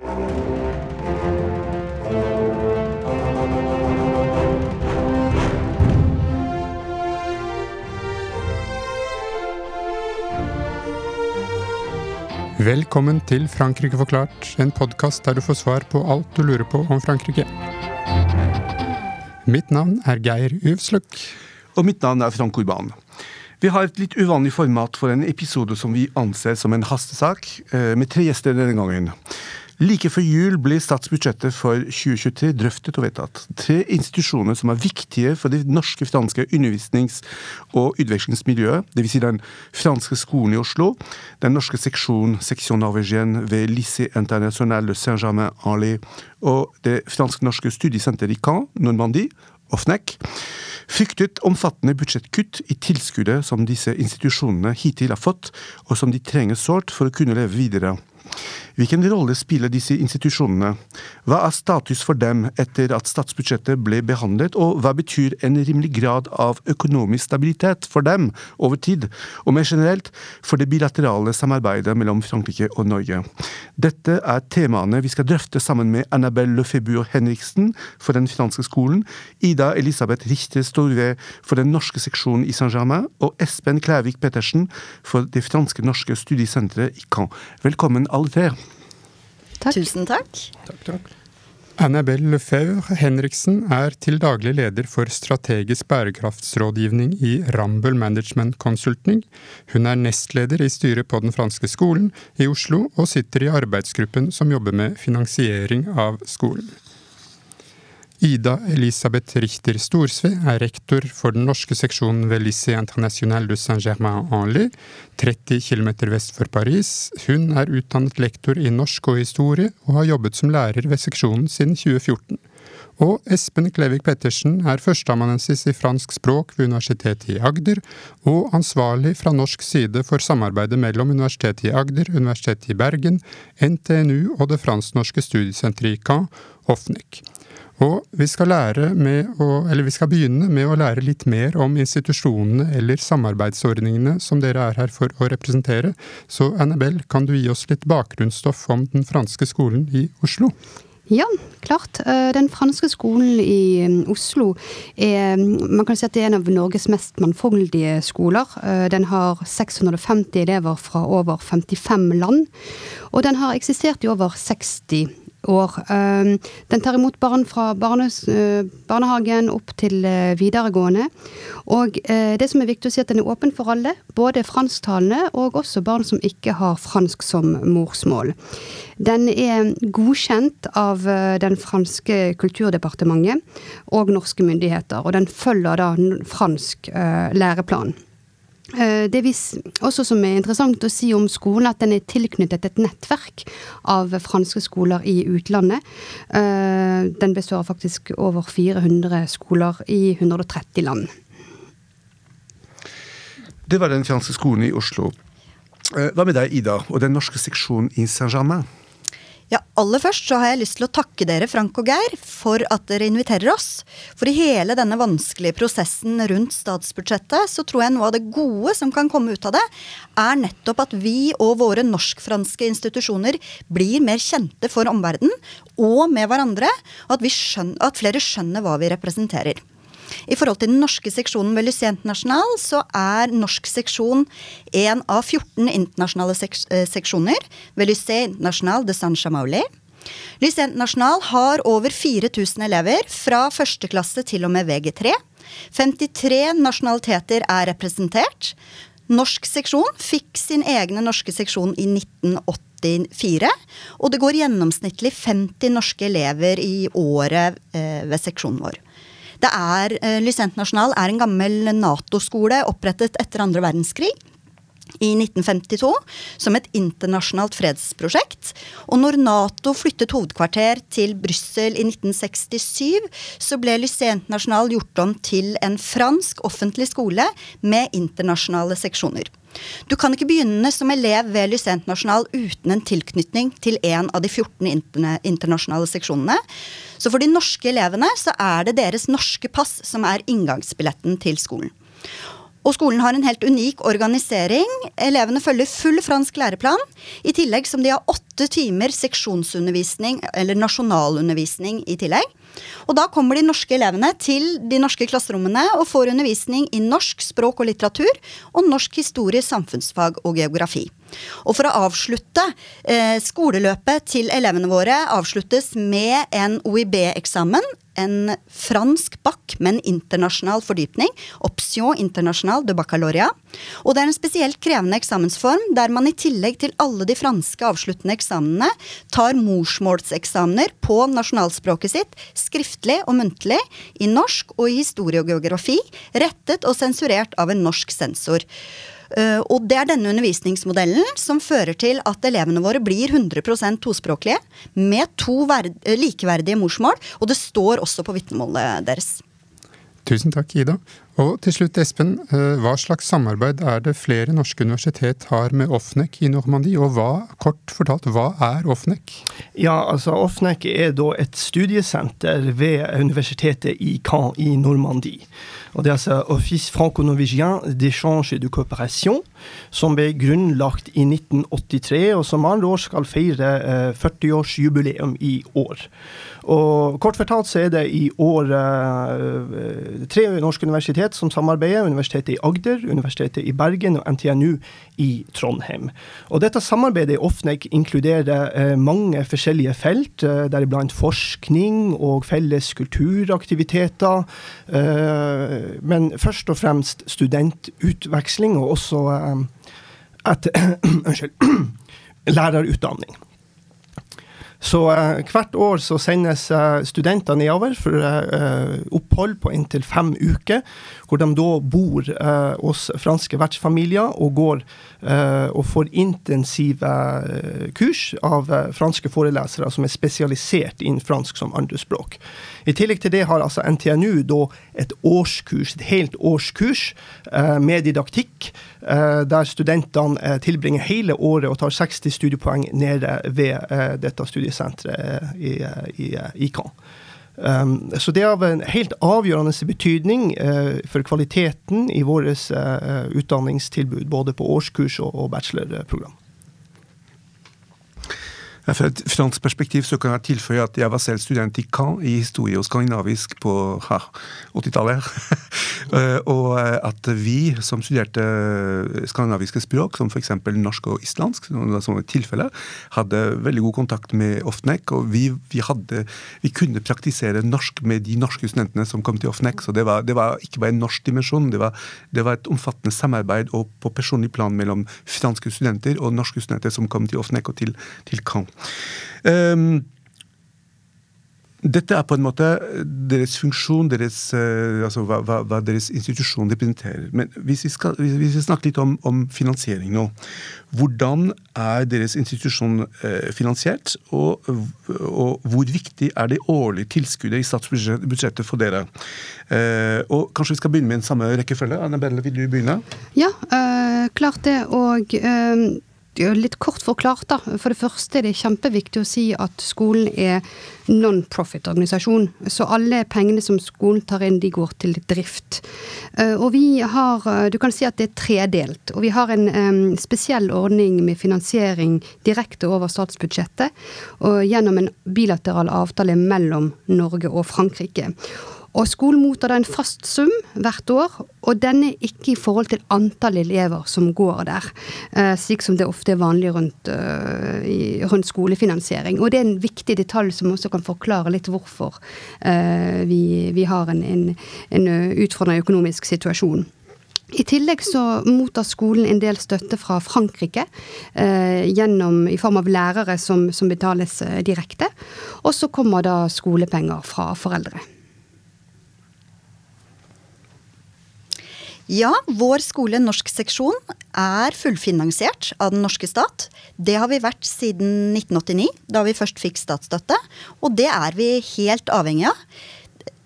Velkommen til Frankrike forklart, en podkast der du får svar på alt du lurer på om Frankrike. Mitt navn er Geir Uvsløk. Og mitt navn er Frank Urban. Vi har et litt uvanlig format for en episode som vi anser som en hastesak, eh, med tre gjester denne gangen. Like før jul blir statsbudsjettet for 2023 drøftet og vedtatt. Tre institusjoner som er viktige for det norske franske undervisnings- og utvekslingsmiljøet, dvs. Si den franske skolen i Oslo, den norske seksjonen Section Norvégienne ved Lycée International de Saint-Germain-en-Laye og det fransk-norske studiesenteret i Caen, Normandie, OFNEC, fryktet omfattende budsjettkutt i tilskuddet som disse institusjonene hittil har fått, og som de trenger sårt for å kunne leve videre. Hvilken rolle spiller disse institusjonene? Hva er status for dem etter at statsbudsjettet ble behandlet, og hva betyr en rimelig grad av økonomisk stabilitet for dem over tid, og mer generelt for det bilaterale samarbeidet mellom Frankrike og Norge? Dette er temaene vi skal drøfte sammen med Annabelle Lefebure Henriksen for den franske skolen, Ida Elisabeth Richter Storve for den norske seksjonen i Saint-Germain, og Espen Klævik Pettersen for det franske-norske studiesenteret i Caen. Velkommen, alle tre. Takk. Tusen takk. Takk, takk. Annabelle Lefebvre Henriksen er til daglig leder for strategisk bærekraftsrådgivning i Rambøll Management Consulting. Hun er nestleder i styret på Den franske skolen i Oslo, og sitter i arbeidsgruppen som jobber med finansiering av skolen. Ida Elisabeth Richter Storsve er rektor for den norske seksjonen ved Lycée International de Saint-Germain-en-Laye, 30 km vest for Paris. Hun er utdannet lektor i norsk og historie, og har jobbet som lærer ved seksjonen siden 2014. Og Espen Klevik Pettersen er førsteamanuensis i fransk språk ved Universitetet i Agder, og ansvarlig fra norsk side for samarbeidet mellom Universitetet i Agder, Universitetet i Bergen, NTNU og det fransk-norske studiesenteret i Caen, OFNIC. Og vi skal, å, vi skal, begynne med å lære litt mer om institusjonene eller samarbeidsordningene som dere er her for å representere. Så Annabelle, kan du gi oss litt bakgrunnsstoff om den franske skolen i Oslo? Ja, klart. Eh, den franske skolen i mm, Oslo er man kan si at det er en av Norges mest mangfoldige skoler. Eh, den har 650 elever fra over 55 land. Og den har eksistert i over 60 år. Ehm, den tar imot barn fra barnes, eh, barnehagen opp til eh, videregående. Og eh, det som er viktig å si at den er åpen for alle, både fransktalende og også barn som ikke har fransk som morsmål. Den er godkjent av den franske kulturdepartementet og norske myndigheter, og den følger da fransk læreplan. Eh, det er også som er interessant å si om skolen, at den er tilknyttet et nettverk av franske skoler i utlandet. Eh, den består faktisk over 400 skoler i 130 land. Det var den franske skolen i Oslo. Eh, hva med deg, Ida, og den norske seksjonen i Saint-Germain? Ja, Aller først så har jeg lyst til å takke dere, Frank og Geir, for at dere inviterer oss. For i hele denne vanskelige prosessen rundt statsbudsjettet, så tror jeg noe av det gode som kan komme ut av det, er nettopp at vi og våre norsk-franske institusjoner blir mer kjente for omverdenen og med hverandre, og at, skjønner, at flere skjønner hva vi representerer. I forhold til den norske seksjonen ved Lycée International, så er norsk seksjon en av 14 internasjonale seks eh, seksjoner ved Lycée International de Saint-Chamauli. Lycée International har over 4000 elever fra første klasse til og med VG3. 53 nasjonaliteter er representert. Norsk seksjon fikk sin egne norske seksjon i 1984. Og det går gjennomsnittlig 50 norske elever i året eh, ved seksjonen vår. Det er, eh, Lysent Nasjonal er en gammel Nato-skole opprettet etter andre verdenskrig i 1952 som et internasjonalt fredsprosjekt. Og når Nato flyttet hovedkvarter til Brussel i 1967, så ble Lycée International gjort om til en fransk offentlig skole med internasjonale seksjoner. Du kan ikke begynne som elev ved Lycée International uten en tilknytning til en av de 14 internasjonale seksjonene. Så for de norske elevene så er det deres norske pass som er inngangsbilletten til skolen. Og skolen har en helt unik organisering. Elevene følger full fransk læreplan, i tillegg som de har åtte timer seksjonsundervisning, eller nasjonalundervisning i tillegg. Og da kommer de norske elevene til de norske klasserommene og får undervisning i norsk språk og litteratur og norsk historie, samfunnsfag og geografi. Og for å avslutte eh, skoleløpet til elevene våre avsluttes med en OIB-eksamen. En fransk bakk med en internasjonal fordypning. Option international de baccalauria Og det er en spesielt krevende eksamensform der man i tillegg til alle de franske avsluttende eksamene tar morsmålseksamener på nasjonalspråket sitt, skriftlig og muntlig, i norsk og i historie og geografi, rettet og sensurert av en norsk sensor. Uh, og det er denne undervisningsmodellen som fører til at elevene våre blir 100% tospråklige med to likeverdige morsmål, og det står også på vitnemålet deres. Tusen takk, Ida. Og til slutt, Espen. Eh, hva slags samarbeid er det flere norske universitet har med OFNEC i Normandie, og hva, kort fortalt, hva er OFNEC? Ja, altså OFNEC er da et studiesenter ved universitetet i Caen i Normandie. Og det er altså Office franco-norvégien d'échange de coopération, som ble grunnlagt i 1983, og som andre år skal feire 40-årsjubileum eh, i år. Og kort fortalt så er det i år uh, tre norske universitet som samarbeider. Universitetet i Agder, Universitetet i Bergen og NTNU i Trondheim. Og dette samarbeidet i Ofnek inkluderer uh, mange forskjellige felt, uh, deriblant forskning og felles kulturaktiviteter. Men først og fremst studentutveksling, og også et, unnskyld, lærerutdanning. Så eh, hvert år så sendes eh, studenter nedover for eh, opphold på inntil fem uker, hvor de da bor hos franske vertsfamilier og går og får intensive kurs av franske forelesere som er spesialisert innen fransk som andrespråk. I tillegg til det har altså NTNU da et årskurs, et helt årskurs med didaktikk, der studentene tilbringer hele året og tar 60 studiepoeng nede ved dette studiesenteret i, i, i Cannes. Um, så det er av en helt avgjørende betydning uh, for kvaliteten i vårt uh, utdanningstilbud, både på årskurs og, og bachelorprogram. Fra et fransk perspektiv så kan jeg tilføye at jeg var selv student i Caen i historie og skandinavisk på 80-tallet. Eh, og eh, at vi som studerte skandinaviske språk, som f.eks. norsk og islandsk, som et tilfelle, hadde veldig god kontakt med Ofnek. Og vi, vi, hadde, vi kunne praktisere norsk med de norske studentene som kom til Ofnek. Så det var, det var ikke bare en norsk dimensjon, det var, det var, et omfattende samarbeid og på personlig plan mellom franske studenter og norske studenter som kom til Ofnek og til, til Caen. Um, dette er på en måte deres funksjon, deres, uh, altså hva, hva, deres institusjon representerer. Men hvis vi, skal, hvis vi snakker litt om, om, finansiering nå. Hvordan er deres institusjon uh, finansiert? Og, og, hvor viktig er det årlige tilskuddet i statsbudsjettet for dere? Uh, og Kanskje vi skal begynne med en samme rekkefølge. Annabelle, vil du begynne? Ja, klart det. Og litt kort forklart, da. For det første er det kjempeviktig å si at skolen er non-profit-organisasjon. Så alle pengene som skolen tar inn, de går til drift. Eh, og vi har Du kan si at det er tredelt. Og vi har en spesiell ordning med finansiering direkte over statsbudsjettet, og gjennom en bilateral avtale mellom Norge og Frankrike. Og skolen mottar da en fast sum hvert år, og denne er ikke i forhold til antall elever som går der, eh, slik som det ofte er vanlig rundt, uh, rundt skolefinansiering. Og det er en viktig detalj som også kan forklare litt hvorfor uh, vi, vi, har en, en, en utfordrende økonomisk situasjon. I tillegg så mottar skolen en del støtte fra Frankrike eh, gjennom, i form av lærere som, som betales eh, direkte. Og så kommer da skolepenger fra foreldre. Ja, vår skole norsk seksjon er fullfinansiert av den norske stat. Det har vi vært siden 1989, da vi først fikk statsstøtte. Og det er vi helt avhengig av.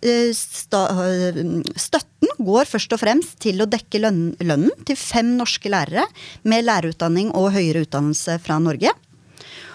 Eh, støtten går først og fremst til å dekke lønnen til fem norske lærere med lærerutdanning og høyere utdannelse fra Norge.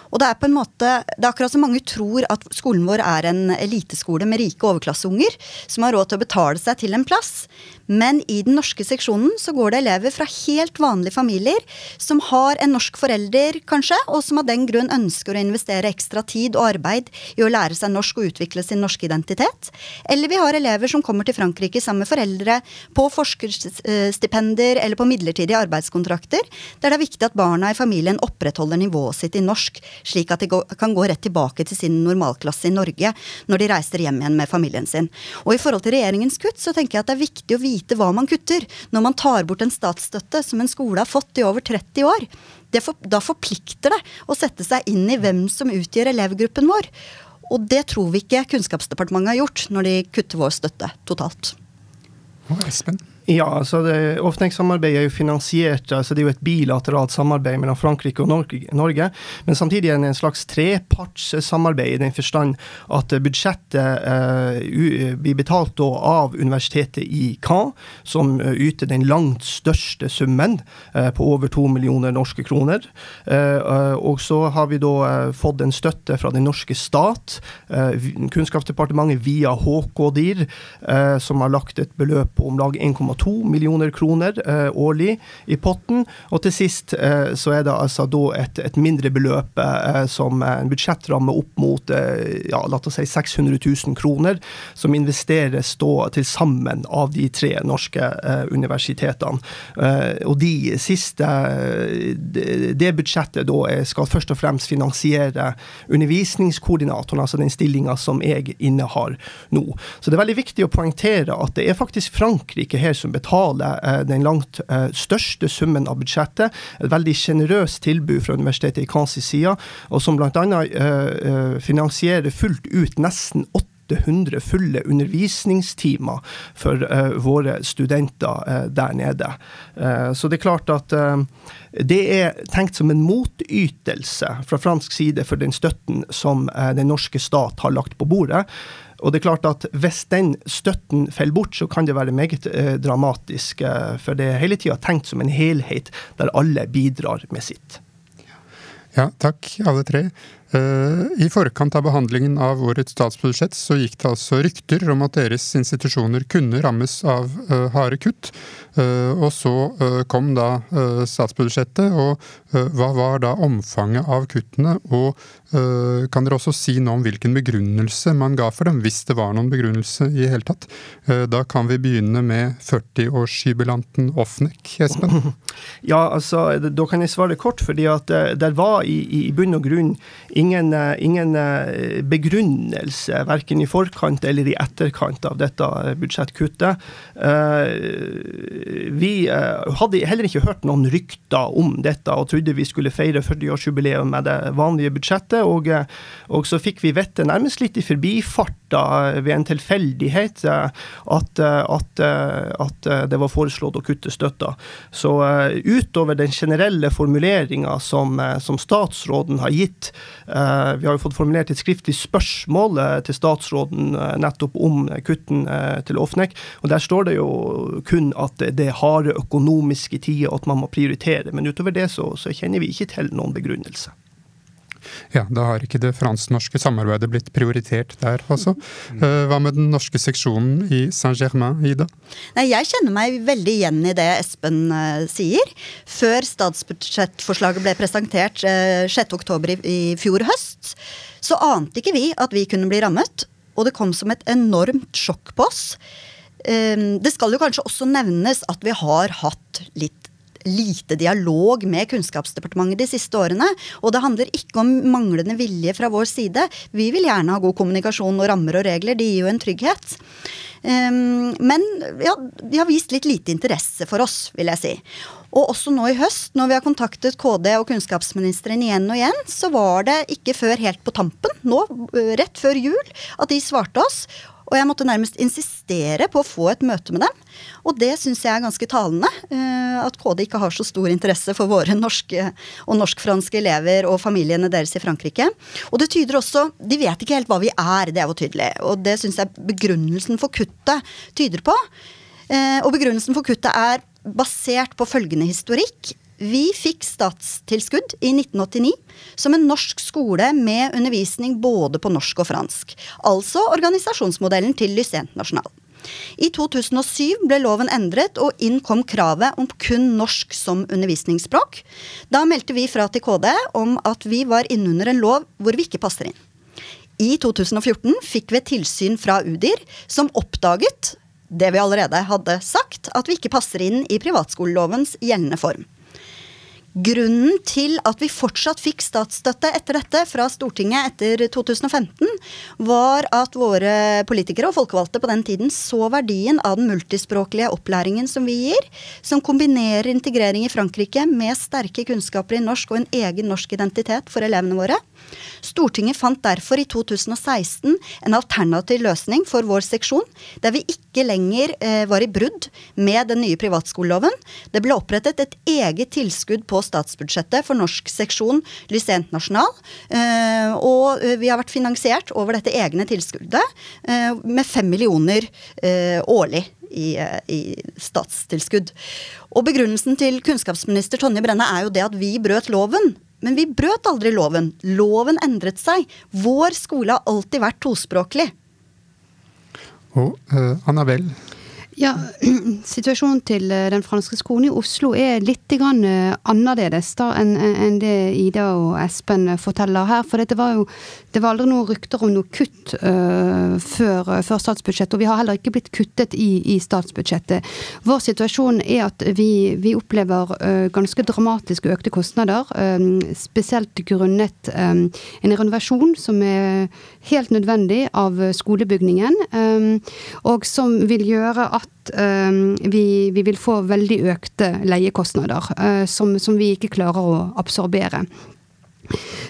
Og det er på en måte, det er akkurat som mange tror at skolen vår er en eliteskole med rike overklasseunger som har råd til å betale seg til en plass. Men i den norske seksjonen så går det elever fra helt vanlige familier som har en norsk forelder, kanskje, og som av den grunn ønsker å investere ekstra tid og arbeid i å lære seg norsk og utvikle sin norske identitet. Eller vi har elever som kommer til Frankrike sammen med foreldre på forskerstipender eller på midlertidige arbeidskontrakter, der det er viktig at barna i familien opprettholder nivået sitt i norsk, slik at de kan gå rett tilbake til sin normalklasse i Norge når de reiser hjem igjen med familien sin. Og i forhold til regjeringens kutt, så tenker jeg at det er viktig å vite hva man kutter, når man tar bort en statsstøtte som en skole har fått i over 30 år. For, da forplikter det å sette seg inn i hvem som utgjør elevgruppen vår. Og det tror vi ikke Kunnskapsdepartementet har gjort når de kutter vår støtte totalt. Espen? Ja, altså Ofnek-samarbeidet er jo finansiert altså Det er jo et bilateralt samarbeid mellom Frankrike og Norge. Men samtidig er det en slags trepartssamarbeid i den forstand at budsjettet uh, blir betalt av universitetet i Caen, som uh, yter den langt største summen uh, på over to millioner norske kroner. og så har vi da fått en støtte fra den norske stat, Kunnskapsdepartementet via HK-DIR, som har lagt et beløp på om lag 1,2 2 millioner kroner eh, årlig i potten. Og til sist eh, så er det altså da et, et mindre beløp eh, som en budsjettramme opp mot ja, la oss si 600 000 kroner, som investeres da til sammen av de tre norske universitetene. og de siste det, budsjettet da skal først og fremst finansiere undervisningskoordinatoren, altså den stillinga som jeg innehar nå. Så det er veldig viktig å poengtere at det er faktisk Frankrike her som betaler eh, den langt eh, største summen av budsjettet. Et veldig sjenerøst tilbud fra universitetet i Kansas side, og som bl.a. Eh, finansierer fullt ut nesten 800 fulle undervisningstimer for uh, våre studenter uh, der nede. Uh, så det er klart at det er tenkt som en motytelse fra fransk side for den støtten som den norske stat har lagt på bordet. Og det er klart at Hvis den støtten faller bort, så kan det være meget eh, dramatisk. Eh, for det er hele tida tenkt som en helhet der alle bidrar med sitt. Ja, takk alle tre. Eh, I forkant av behandlingen av årets statsbudsjett så gikk det altså rykter om at deres institusjoner kunne rammes av uh, harde kutt. Uh, og så kom da statsbudsjettet, og hva var da omfanget av kuttene? Og kan dere også si noe om hvilken begrunnelse man ga for dem, hvis det var noen begrunnelse i hele tatt? Da kan vi begynne med 40-årsjubilanten Offnek, Espen. Ja, altså, da kan jeg svare kort, fordi at der var i, i bunn og grunn ingen, eh, ingen eh, begrunnelse, verken i forkant eller i etterkant av dette budsjettkuttet. Eh, vi hadde heller ikke hørt noen rykter om dette, og trodde vi skulle feire 40-årsjubileum med det vanlige budsjettet. Og, og, så fikk vi vite, nærmest litt i forbifarta ved en tilfeldighet, at, at, at, det var foreslått å kutte støtta. Så utover den generelle formuleringa som, som statsråden har gitt, vi har jo fått formulert et skriftlig spørsmål eh, til statsråden eh, nettopp om kutten til Ofnek. og Der står det jo kun at det er harde økonomiske tider, at man må prioritere. Men utover det så, så kjenner vi ikke til noen begrunnelse. Ja, da har ikke det fransk-norske samarbeidet blitt prioritert der, altså. Hva med den norske seksjonen i Saint-Germain, Ida? Nei, jeg kjenner meg veldig igjen i det Espen uh, sier. Før statsbudsjettforslaget ble presentert uh, eh, 6.10 i, i fjor høst, så ante ikke vi at vi kunne bli rammet. Og det kom som et enormt sjokk på oss. Det skal jo kanskje også nevnes at vi har hatt litt lite dialog med Kunnskapsdepartementet de siste årene. Og det handler ikke om manglende vilje fra vår side. Vi vil gjerne ha god kommunikasjon og rammer og regler. De gir jo en trygghet. Um, men ja, de har vist litt lite interesse for oss, vil jeg si. Og også nå i høst, når vi har kontaktet KD og kunnskapsministeren igjen og igjen, så var det ikke før helt på tampen, nå rett før jul, at de svarte oss. Og jeg måtte nærmest insistere på å få et møte med dem. Og det syns jeg er ganske talende. Eh, at KD ikke har så stor interesse for våre norske og norsk-franske elever og familiene deres i Frankrike. Og det tyder også De vet ikke helt hva vi er, det er jo tydelig. Og det syns jeg begrunnelsen for kuttet tyder på. Eh, og begrunnelsen for kuttet er basert på følgende historikk. Vi fikk statstilskudd i 1989 som en norsk skole med undervisning både på norsk og fransk. Altså organisasjonsmodellen til Lycée International. I 2007 ble loven endret, og inn kom kravet om kun norsk som undervisningsspråk. Da meldte vi fra til KD om at vi var innunder en lov hvor vi ikke passer inn. I 2014 fikk vi et tilsyn fra UDIR som oppdaget det vi allerede hadde sagt, at vi ikke passer inn i privatskolelovens gjeldende form. Grunnen til at vi fortsatt fikk statsstøtte etter dette fra Stortinget etter 2015, var at våre politikere og folkevalgte på den tiden så verdien av den multispråklige opplæringen som vi gir, som kombinerer integrering i Frankrike med sterke kunnskaper i norsk og en egen norsk identitet for elevene våre. Stortinget fant derfor i 2016 en alternativ løsning for vår seksjon, der vi ikke lenger eh, var i brudd med den nye privatskoleloven. Det ble opprettet et eget tilskudd på statsbudsjettet for norsk seksjon Lycent Nasjonal, Eh, og eh, vi har vært finansiert over dette egne tilskuddet med fem millioner årlig. I, i, statstilskudd. Og Begrunnelsen til kunnskapsminister Tonje Brenne er jo det at vi brøt loven. Men vi brøt aldri loven. Loven endret seg. Vår skole har alltid vært tospråklig. Og uh, Annabelle, ja, Situasjonen til eh, den franske skolen i Oslo er litt grann eh, annerledes da enn en det Ida og Espen forteller her. For det var jo det var aldri noen rykter om noe kutt uh, før, før, statsbudsjettet, og vi har heller ikke blitt kuttet i, i statsbudsjettet. Vår situasjon er at vi, vi opplever uh, ganske dramatisk økte kostnader, um, spesielt grunnet um, en renovasjon som er helt nødvendig av skolebygningen, um, og som vil gjøre at vi, vi, vil få veldig økte leiekostnader uh, som, som vi ikke klarer å absorbere.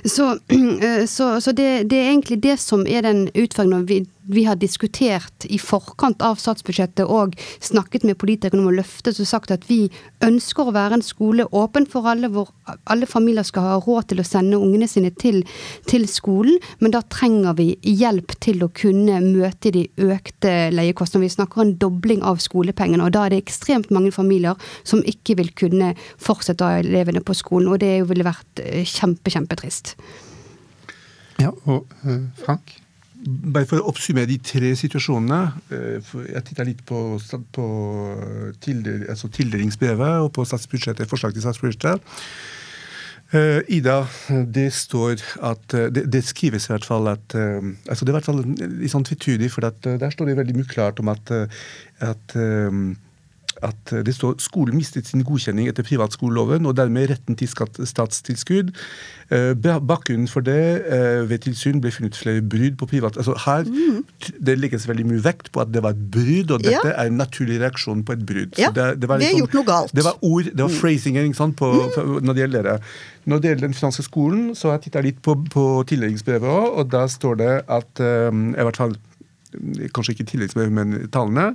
Så, så, så det, det, er egentlig det som er den utfordringen vi, vi har diskutert i forkant av statsbudsjettet og snakket med politikerne om å løfte og sagt at vi ønsker å være en skole åpen for alle, hvor alle familier skal ha råd til å sende ungene sine til, til skolen, men da trenger vi hjelp til å kunne møte de økte leiekostnadene. Vi snakker en dobling av skolepengene, og da er det ekstremt mange familier som ikke vil kunne fortsette å ha elevene på skolen, og det ville vært eh, kjempe, kjempetrist. Ja, og uh, Frank? Bare for å oppsummere de tre situasjonene. Eh, jeg titta litt på, på tilder, altså tildelingsbrevet og på statsbudsjettet, forslag til statsbudsjettet. Uh, Ida, det står at det, det, skrives i hvert fall at altså Det er i hvert fall litt sånn tvetydig, for der står det veldig mye klart om at, at at det står skolen mistet sin godkjenning etter privatskoleloven og dermed retten til statstilskudd. Eh, bakgrunnen for det eh, ved tilsyn ble funnet flere brudd på privat... Altså her mm. Det legges veldig mye vekt på at det var et brudd, og dette ja. er en naturlig reaksjon på et brudd. Ja, det, det vi har liksom, gjort noe galt. Det var ord, det var mm. phrasingen på, mm. når det gjelder det. Når det gjelder den franske skolen, så har jeg titta litt på, på tilleggsbrevet òg, og da står det at um, i hvert fall Kanskje ikke tilleggsbrevet, men tallene.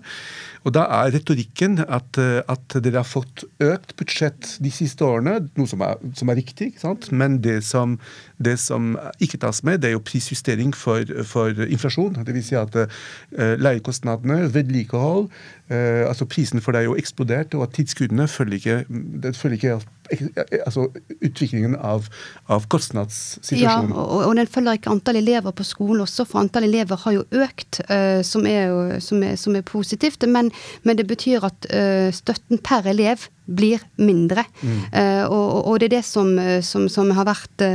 Og da er retorikken at, eh, at, dere har fått økt budsjett de siste årene, noe som er, som er riktig, men det som, det som, ikke tas med, det er jo prisjustering for, for inflasjon. Dvs. Si at uh, leiekostnadene, vedlikehold, uh, altså prisen for det er jo eksplodert, og at tidsskuddene følger ikke, følger ikke altså utviklingen av, av kostnadssituasjonen. Ja, og, og, den følger ikke antall elever på skolen også, for antall elever har jo økt, uh, som, er jo, som, er, som, er, positivt. Men, men det betyr at uh, støtten per elev blir mindre. Mm. Uh, og, og, det er det som, som, som har vært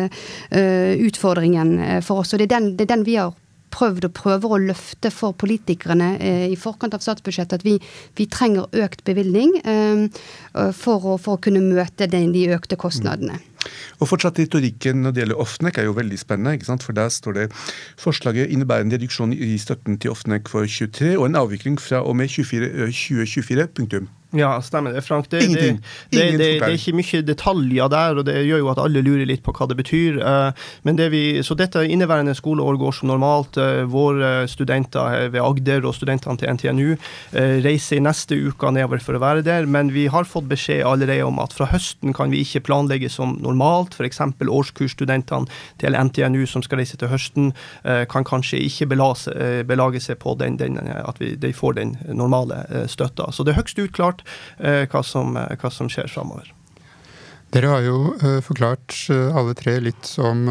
utfordringen for oss. Og det er den, det er den vi har prøvd og prøver å løfte for politikerne eh, i forkant av statsbudsjettet at vi, vi trenger økt bevilgning eh, for, å, for, å, kunne møte de, de økte kostnadene. Og fortsatt Retorikken når det gjelder Ofnek er jo veldig spennende. ikke sant? For Der står det forslaget innebærer en reduksjon i støtten til Ofnek for 23 og en avvikling fra og med 24, 2024. punktum. Ja, stemmer det, Frank. Det, det, det, det, er ikke mye detaljer der, og det gjør jo at alle lurer litt på hva det betyr. Eh, men vi, så dette inneværende skoleår går som normalt. Eh, våre studenter ved Agder og studentene til NTNU eh, reiser i neste uke nedover for å være der, men vi har fått beskjed allerede om at fra høsten kan vi ikke planlegge som normalt. F.eks. årskursstudentene til NTNU som skal reise til høsten, kan kanskje ikke belage, belage seg på den, den, at vi, de får den normale støtta. Så det er høgst utklart hva som, hva som skjer framover. Dere har jo uh, forklart alle tre litt om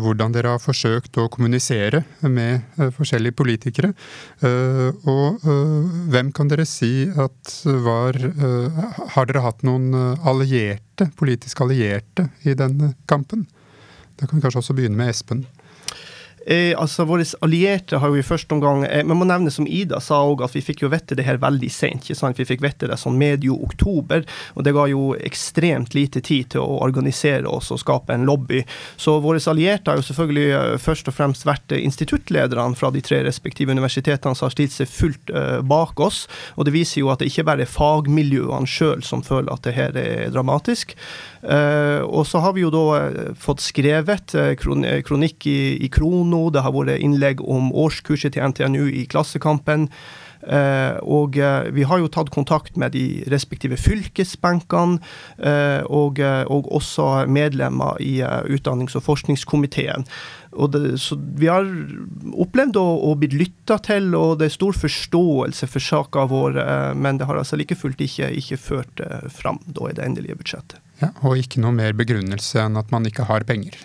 hvordan dere har forsøkt å kommunisere med forskjellige politikere. og hvem kan dere si at var Har dere hatt noen allierte, politisk allierte i denne kampen? Da kan vi kanskje også begynne med Espen. Eh, altså Våre allierte har jo i første omgang eh, Man må nevne som Ida sa òg, at vi fikk jo vite det her veldig sent. ikke sant? Vi fikk vite det sånn medio oktober, og det ga jo ekstremt lite tid til å organisere oss og skape en lobby. Så våre allierte har jo selvfølgelig uh, først og fremst vært instituttlederne fra de tre respektive universitetene som har stilt seg fullt uh, bak oss. Og det viser jo at det ikke bare er fagmiljøene sjøl som føler at det her er dramatisk. Uh, og så har vi jo da fått skrevet kronikk i, i Kron nå. Det har vært innlegg om årskurset til NTNU i Klassekampen. Uh, og uh, vi har jo tatt kontakt med de respektive fylkesbenkene, uh, og, og, også medlemmer i utdannings- og forskningskomiteen. Og det, så vi har opplevd å, å bli lytta til, og det er stor forståelse for saka vår, men det har altså like fullt ikke, ikke ført fram da i det endelige budsjettet. Ja, og ikke noe mer begrunnelse enn at man ikke har penger?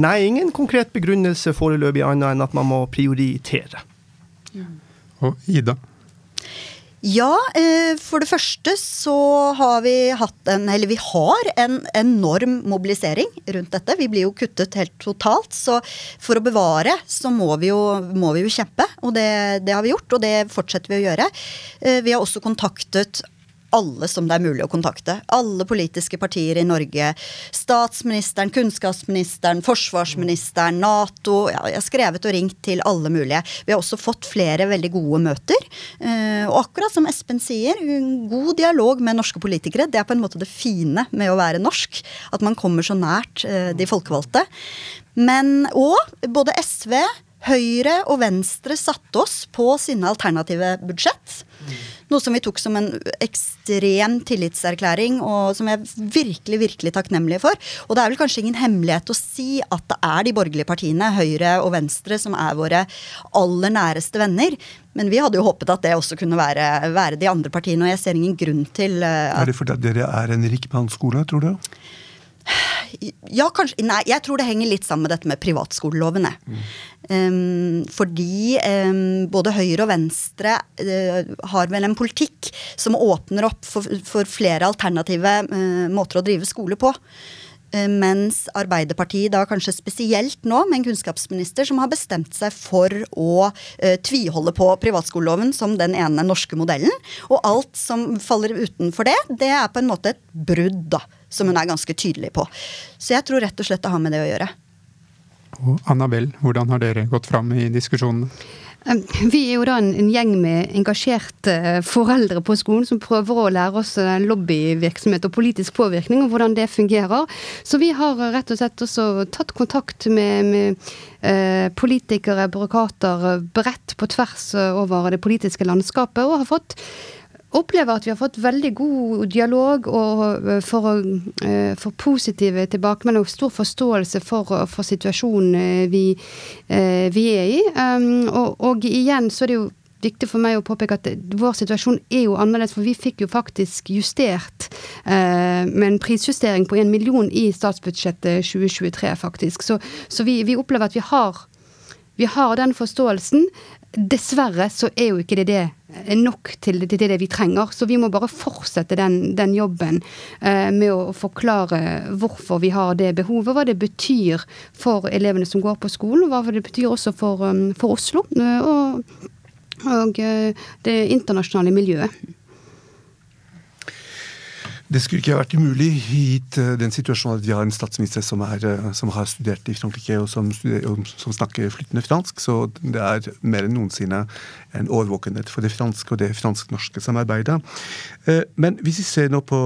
Nei, ingen konkret begrunnelse foreløpig annet enn at man må prioritere. Og Ida? Ja, eh, for det første så har vi hatt en Eller vi har en enorm mobilisering rundt dette. Vi blir jo kuttet helt totalt. Så for å bevare så må vi jo, må vi jo kjempe. Og det, det, har vi gjort, og det fortsetter vi å gjøre. Eh, vi har også kontaktet alle som det er mulig å kontakte. Alle politiske partier i Norge. Statsministeren, kunnskapsministeren, forsvarsministeren, Nato. Ja, jeg har skrevet og ringt til alle mulige. Vi har også fått flere veldig gode møter. Eh, og akkurat som Espen sier, god dialog med norske politikere. Det er på en måte det fine med å være norsk. At man kommer så nært eh, de folkevalgte. Men òg både SV, Høyre og Venstre satte oss på sine alternative budsjett. Noe som vi tok som en ekstrem tillitserklæring, og som vi er virkelig virkelig takknemlige for. Og det er vel kanskje ingen hemmelighet å si at det er de borgerlige partiene, Høyre og Venstre, som er våre aller næreste venner. Men vi hadde jo håpet at det også kunne være, være de andre partiene, og jeg ser ingen grunn til at Er det fordi dere er en rikmannsskole, tror du? Ja, kanskje Nei, jeg tror det henger litt sammen med dette med privatskolelovene. Mm. Um, fordi um, både Høyre og Venstre uh, har vel en politikk som åpner opp for, for flere alternative uh, måter å drive skole på. Uh, mens Arbeiderpartiet, da kanskje spesielt nå, med en kunnskapsminister som har bestemt seg for å tviholde på privatskoleloven som den ene norske modellen. Og alt som faller utenfor det, det er på en måte et brudd, da som hun er ganske tydelig på. Så jeg tror rett og slett det har med det å gjøre. Og Annabelle, hvordan har dere gått fram i diskusjonene? Vi er jo da en, en, gjeng med engasjerte foreldre på skolen som prøver å lære oss eh, lobbyvirksomhet og politisk påvirkning, og hvordan det fungerer. Så vi har rett og slett også tatt kontakt med, med eh, politikere, byråkrater, bredt på tvers over det politiske landskapet, og har fått opplever at vi har fått veldig god dialog og eh, for, eh, for positive tilbakemeldinger og stor forståelse for, for situasjonen eh, vi, vi, er i. Um, og, og, igjen så er det jo viktig for meg å påpeke at vår situasjon er jo annerledes, for vi fikk jo faktisk justert eh, med en prisjustering på en million i statsbudsjettet 2023, faktisk. Så, så vi, vi, opplever at vi har, vi har den forståelsen. Dessverre så er jo ikke det det nok til, til det vi trenger. Så vi må bare fortsette den, den jobben eh, med å forklare hvorfor vi har det behovet. Hva det betyr for elevene som går på skolen, og hva det betyr også for, um, for Oslo. Eh, og, og eh, det internasjonale miljøet. Det skulle ikke vært umulig, gitt eh, den situasjonen at vi har en statsminister som, er, eh, som har studert i Frankrike og som, som, snakker flytende fransk. Så det er mer enn noensinne en årvåkenhet for det franske og det fransk-norske samarbeidet. Eh, men hvis vi ser nå på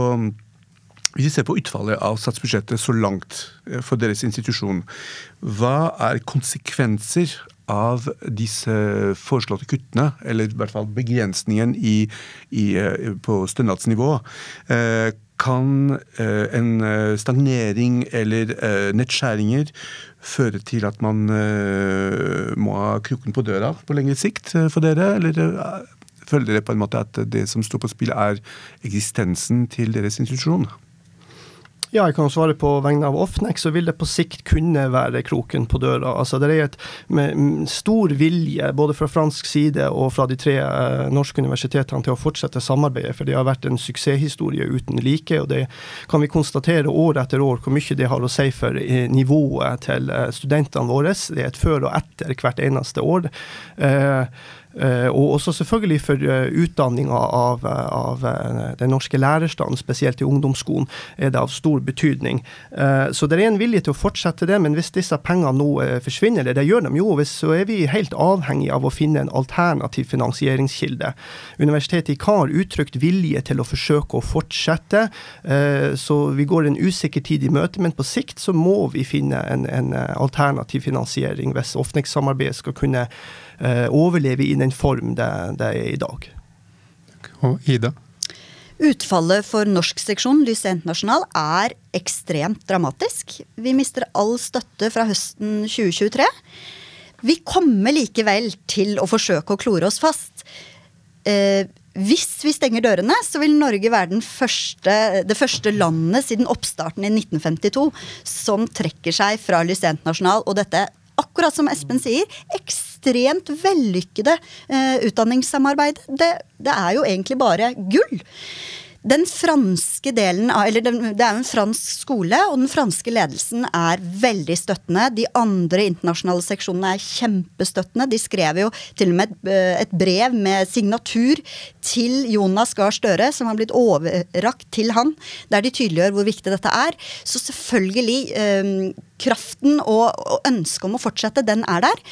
hvis vi ser på utfallet av statsbudsjettet så langt for deres institusjon, hva er konsekvenser av disse foreslåtte kuttene, eller i hvert fall begrensningen i, i, eh, på stønadsnivå, eh, kan eh, en stagnering eller nettskjæringer føre til at man må ha krukken på døra på lengre sikt for dere? Eller føler dere på en måte at det som står på spill, er eksistensen til deres institusjon? Ja, jeg kan svare på vegne av Offnex, så vil det på sikt kunne være kroken på døra. Altså, det er et med stor vilje, både fra fransk side og fra de tre eh, norske universitetene, til å fortsette samarbeidet. For det har vært en suksesshistorie uten like. Og det kan vi konstatere år etter år hvor mye det har å si for eh, nivået til eh, studentene våre. Det er et før og etter hvert eneste år. Eh, og også selvfølgelig for eh, utdanninga av, av, eh, den norske lærerstanden, spesielt i ungdomsskolen, er det av stor betydning. Så det er en vilje til å fortsette det, men hvis disse pengene nå forsvinner, eller det gjør de jo, så er vi helt avhengig av å finne en alternativ finansieringskilde. Universitetet i Kar uttrykt vilje til å forsøke å fortsette, så vi går en usikker tid i møte, men på sikt så må vi finne en, en alternativ finansiering hvis Ofnex-samarbeidet skal kunne Eh, overleve i den form det, det er i dag. Og Ida? Utfallet for norsk seksjon Lyse Internasjonal er ekstremt dramatisk. Vi mister all støtte fra høsten 2023. Vi kommer likevel til å forsøke å klore oss fast. Eh, hvis vi stenger dørene, så vil Norge være første, det første landet siden oppstarten i 1952 som trekker seg fra Lyse Internasjonal. Og dette akkurat som Espen sier, ekstremt vellykkede eh, utdanningssamarbeid. Det, det er jo egentlig bare gull. Den franske delen av, eller Det er jo en fransk skole, og den franske ledelsen er veldig støttende. De andre internasjonale seksjonene er kjempestøttende. De skrev jo til og med eh, et brev med signatur til Jonas Gahr Støre, som har blitt overrakt til han, der de tydeliggjør hvor viktig dette er. Så selvfølgelig, eh, kraften og, og ønsket om å fortsette, den er der.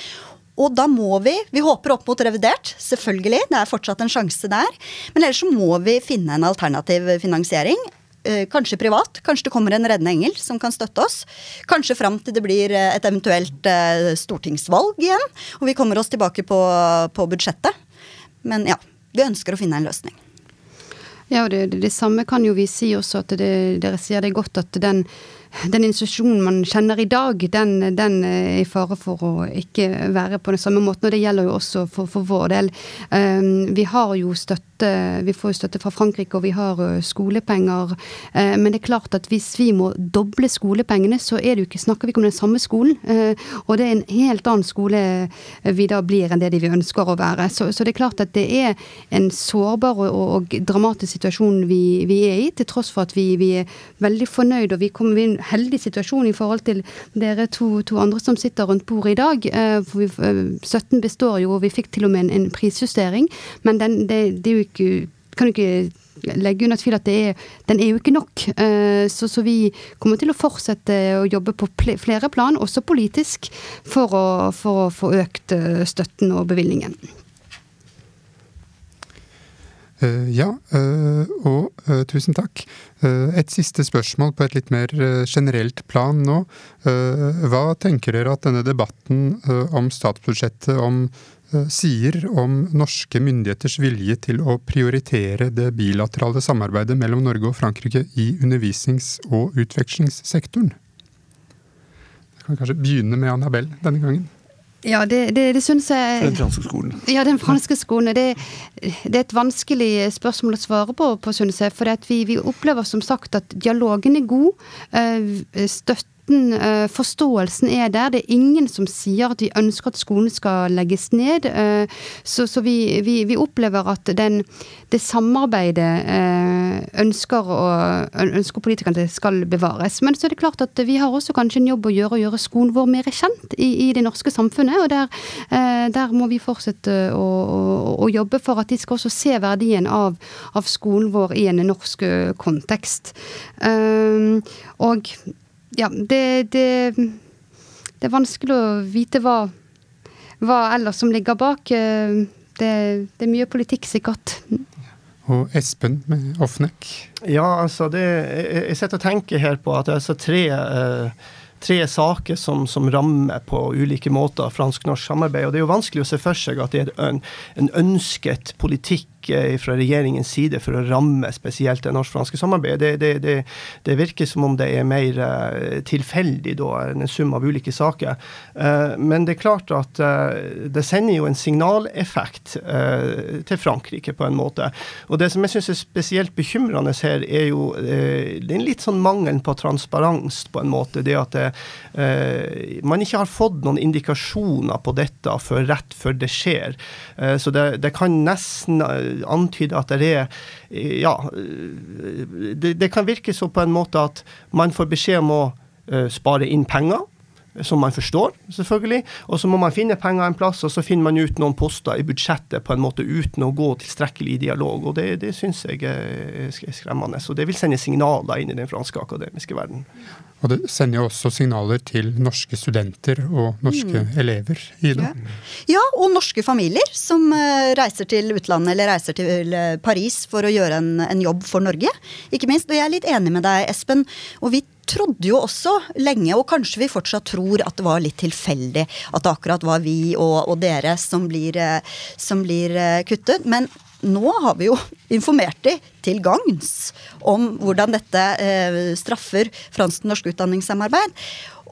Og da må vi Vi håper opp mot revidert, selvfølgelig. Det er fortsatt en sjanse der. Men ellers så må vi finne en alternativ finansiering. Eh, kanskje privat. Kanskje det kommer en reddende engel som kan støtte oss. Kanskje fram til det blir eh, et eventuelt eh, stortingsvalg igjen. Og vi kommer oss tilbake på, på budsjettet. Men ja, vi ønsker å finne en løsning. Ja, og det, det, det samme kan jo vi si også, at det, dere sier det godt at den den institusjonen man kjenner i dag, den, den, er i fare for å ikke være på den samme måten. Og det gjelder jo også for, for vår del. Um, vi har jo støtte Vi får jo støtte fra Frankrike, og vi har uh, skolepenger. Uh, men det er klart at hvis vi må doble skolepengene, så er det jo ikke, snakker vi ikke om den samme skolen. Uh, og det er en helt annen skole vi da blir enn det de vi ønsker å være. Så, så, det er klart at det er en sårbar og, og dramatisk situasjon vi, vi, er i, til tross for at vi, vi er veldig fornøyd og vi kommer inn heldig situasjon i forhold til dere to, to andre som sitter rundt bordet i dag. Eh, for vi, 17 eh, består jo, og vi fikk til og med en, en prisjustering. Men den, det, det er jo ikke kan du ikke legge under tvil at er, den er jo ikke nok. Eh, så, så, vi kommer til å fortsette å jobbe på flere plan, også politisk, for å få økt støtten og bevilgningen. Uh, ja, uh, og uh, tusen takk. et siste spørsmål på et litt mer generelt plan nå. hva tenker dere at denne debatten om statsbudsjettet om, sier om norske myndigheters vilje til å prioritere det bilaterale samarbeidet mellom Norge og Frankrike i undervisnings- og utvekslingssektoren? Jeg kan kanskje begynne med Annabelle denne gangen. Ja, det, det, det syns jeg Den franske skolen. Ja, den franske skolen. Det, det, er et vanskelig spørsmål å svare på, på synes jeg. For vi, vi, opplever som sagt at dialogen er god. Eh, støtte støtten, eh, forståelsen er der. Det er ingen som sier at vi ønsker at skolen skal legges ned. Eh, så, så vi, vi, vi, opplever at den, det samarbeidet eh, ønsker, og, ønsker politikerne skal bevares. Men så er det klart at vi har også kanskje en jobb å gjøre å gjøre skolen vår mer kjent i, i det norske samfunnet. Og der, der må vi fortsette å, å, å, jobbe for at de skal også se verdien av, av skolen vår i en norsk kontekst. Og ja, det, det, det, er vanskelig å vite hva, hva ellers som ligger bak. Eh, det, det er mye politikk, sikkert. Og Espen med Offnek? Ja, altså det, jeg, jeg sitter og tenker her på at det er altså tre eh, tre saker som, som, rammer på ulike måter fransk-norsk samarbeid. Og det er jo vanskelig å se for seg at det er en, en ønsket politikk ikke fra regjeringens side for å ramme spesielt det norsk-franske samarbeidet. Det, det, det, det, virker som om det er mer uh, tilfeldig da, en sum av ulike saker. Uh, men det er klart at det sender jo en signaleffekt til Frankrike, på en måte. Og det som jeg syns er spesielt bekymrende her, er jo den litt sånn mangelen på transparens, på en måte. Det at man ikke har fått noen indikasjoner på dette før rett før det skjer. så det, det kan nesten antyde at det er Ja, det, det, kan virke så på en måte at man får beskjed om å uh, spare inn penger. Som man forstår, selvfølgelig. Og så må man finne penger en plass, og så finner man ut noen poster i budsjettet på en måte uten å gå tilstrekkelig i dialog. Og det, det syns jeg er skremmende. Så det vil sende signaler inn i den franske akademiske verden. Og det sender jo også signaler til norske studenter og norske mm. elever, Ida. Ja. ja. og norske familier som uh, reiser til utlandet eller reiser til uh, Paris for å gjøre en, en, jobb for Norge. Ikke minst. Og jeg er litt enig med deg, Espen. Og vi trodde jo også lenge, og kanskje vi fortsatt tror, at det var litt tilfeldig at det akkurat var vi og, og dere som blir, uh, som blir kuttet. Men nå har vi jo informert de til gagns om hvordan dette eh, straffer fransk-norsk utdanningssamarbeid.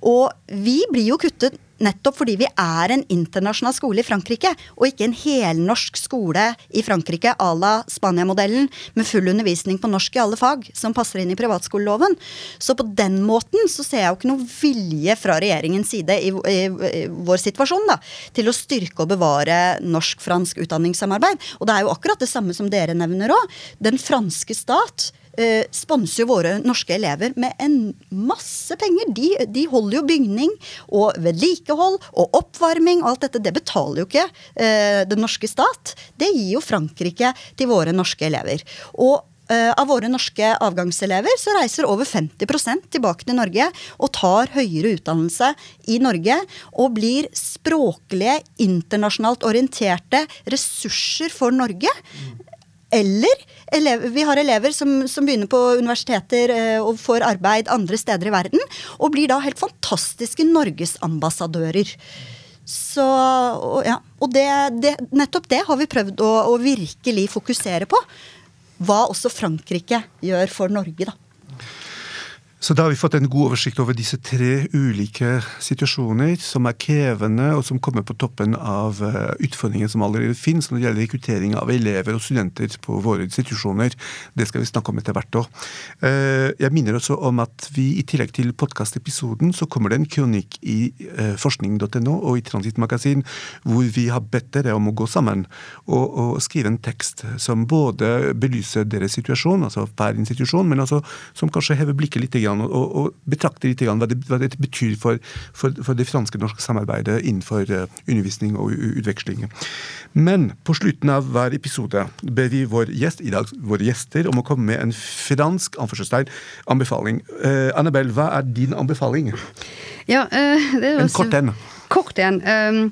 Og vi blir jo kuttet nettopp fordi vi er en internasjonal skole i Frankrike, og ikke en helnorsk skole i Frankrike à la Spania-modellen, med full undervisning på norsk i alle fag, som passer inn i privatskoleloven. Så på den måten så ser jeg jo ikke noe vilje fra regjeringens side i, i, i vår situasjon da, til å styrke og bevare norsk-fransk utdanningssamarbeid. Og det er jo akkurat det samme som dere nevner òg. Den franske stat eh, sponser jo våre norske elever med en masse penger. De, de holder jo bygning og vedlikehold og oppvarming og alt dette. Det betaler jo ikke eh, den norske stat. Det gir jo Frankrike til våre norske elever. Og Uh, av våre norske avgangselever så reiser over 50% tilbake til Norge og tar høyere utdannelse i Norge og blir språklige, internasjonalt orienterte ressurser for Norge. Eller elever, vi har elever som, som begynner på universiteter eh, og får arbeid andre steder i verden, og blir da helt fantastiske norgesambassadører. Så, og, ja, og det, det, nettopp det har vi prøvd å, å virkelig fokusere på. Hva også Frankrike gjør for Norge, da. Så da har vi fått en god oversikt over disse tre ulike situasjoner som er krevende, og som kommer på toppen av utfordringen som allerede finnes når det gjelder rekruttering av elever og studenter på våre institusjoner. Det skal vi snakke om etter hvert òg. Eh, jeg minner også om at vi i tillegg til podkastepisoden, så kommer det en kronikk i eh, forskning.no og i Transittmagasin hvor vi har bedt dere om å gå sammen og, og skrive en tekst som både belyser deres situasjon, altså per institusjon, men også som kanskje hever blikket litt og, og, betrakte litt hva, det, hva det betyr for, for, for det franske-norske samarbeidet innenfor uh, undervisning og utveksling. Men på slutten av hver episode ber vi vår gjest, i dag våre gjester om å komme med en fransk anbefaling. Uh, Annabelle, hva er din anbefaling? Ja, uh, det er en kort en. Kort en. Um,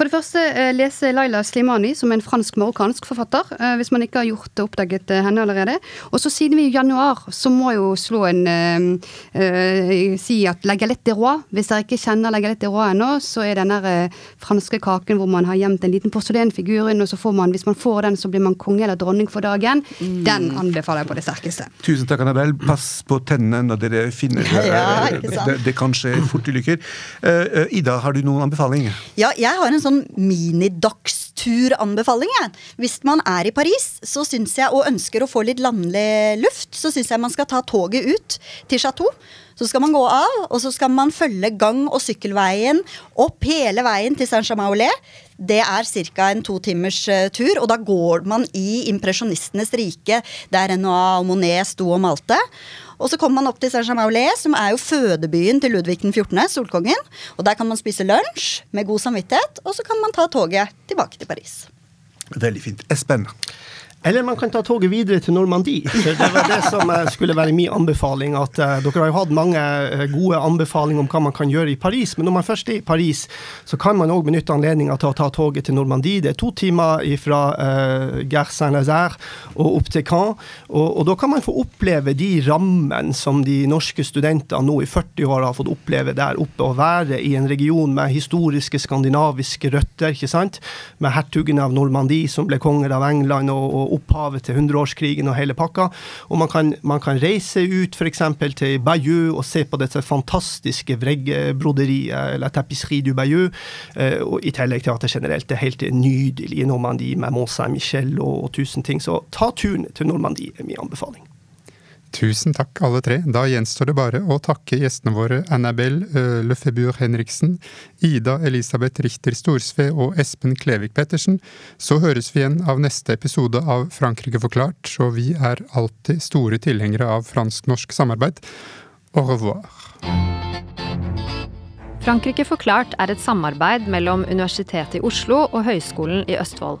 for det første leser Laila Slimani, som er en fransk-marokkansk forfatter. Eh, hvis man ikke har gjort oppdaget eh, henne allerede. Og så siden vi i januar, så må jeg jo slå en uh, Si at La Galette de Roi. Hvis dere ikke kjenner La Galette de Roi ennå, så er den der franske kaken hvor man har gjemt en liten porselenfigur inn, og så får man, hvis man får den, så blir man konge eller dronning for dagen. Mm. Den anbefaler jeg på det sterkeste. Tusen takk, Annabelle. Pass på tennene når dere finner ja, det. Det kan skje fort ulykker. Uh, Ida, har du noen anbefaling? Ja, jeg har en sånn sånn minidagsturanbefaling. Hvis man er i Paris så synes jeg, og ønsker å få litt landlig luft, så syns jeg man skal ta toget ut til Chateau. Så skal man gå av, og så skal man følge gang- og sykkelveien opp hele veien til Saint-Germain-Olé. Det er ca. en to timers uh, tur, og da går man i impresjonistenes rike, der Renoir og Monet sto og malte. Og så kommer man opp til Saint-Germain-Olé, som er jo fødebyen til Ludvig den 14., solkongen. Og der kan man spise lunsj med god samvittighet, og så kan man ta toget tilbake til Paris. Veldig fint. Espen? Eller man kan ta toget videre til Normandie. Det var det som eh, skulle være min anbefaling. at uh, Dere har jo hatt mange uh, gode anbefalinger om hva man kan gjøre i Paris. Men når man først er i Paris, så kan man òg benytte anledninga til å ta toget til Normandie. Det er to timer fra uh, Gare Saint-Lazare og opp til Caen. Og, og, da kan man få oppleve de rammene som de norske studentene nå i 40 år har fått oppleve der oppe. Å være i en region med historiske skandinaviske røtter, ikke sant. Med hertugen av Normandie som ble konger av England. og, og opphavet til hundreårskrigen og hele pakka. Og man kan, man kan reise ut f.eks. til Bayeux og se på dette fantastiske vreggebroderiet, eller tapisserie du Bayeux, eh, og i tillegg til at det generelt er helt nydelig i Normandie med Mont Saint-Michel og, og tusen ting. Så ta turen til Normandie er min anbefaling. Tusen takk, alle tre. Da gjenstår det bare å takke gjestene våre Annabelle uh, Lefebure Henriksen, Ida Elisabeth Richter Storsve og Espen Klevik Pettersen. Så høres vi igjen av neste episode av Frankrike forklart, så vi er alltid store tilhengere av fransk-norsk samarbeid. Au revoir. Frankrike forklart er et samarbeid mellom Universitetet i Oslo og Høgskolen i Østfold.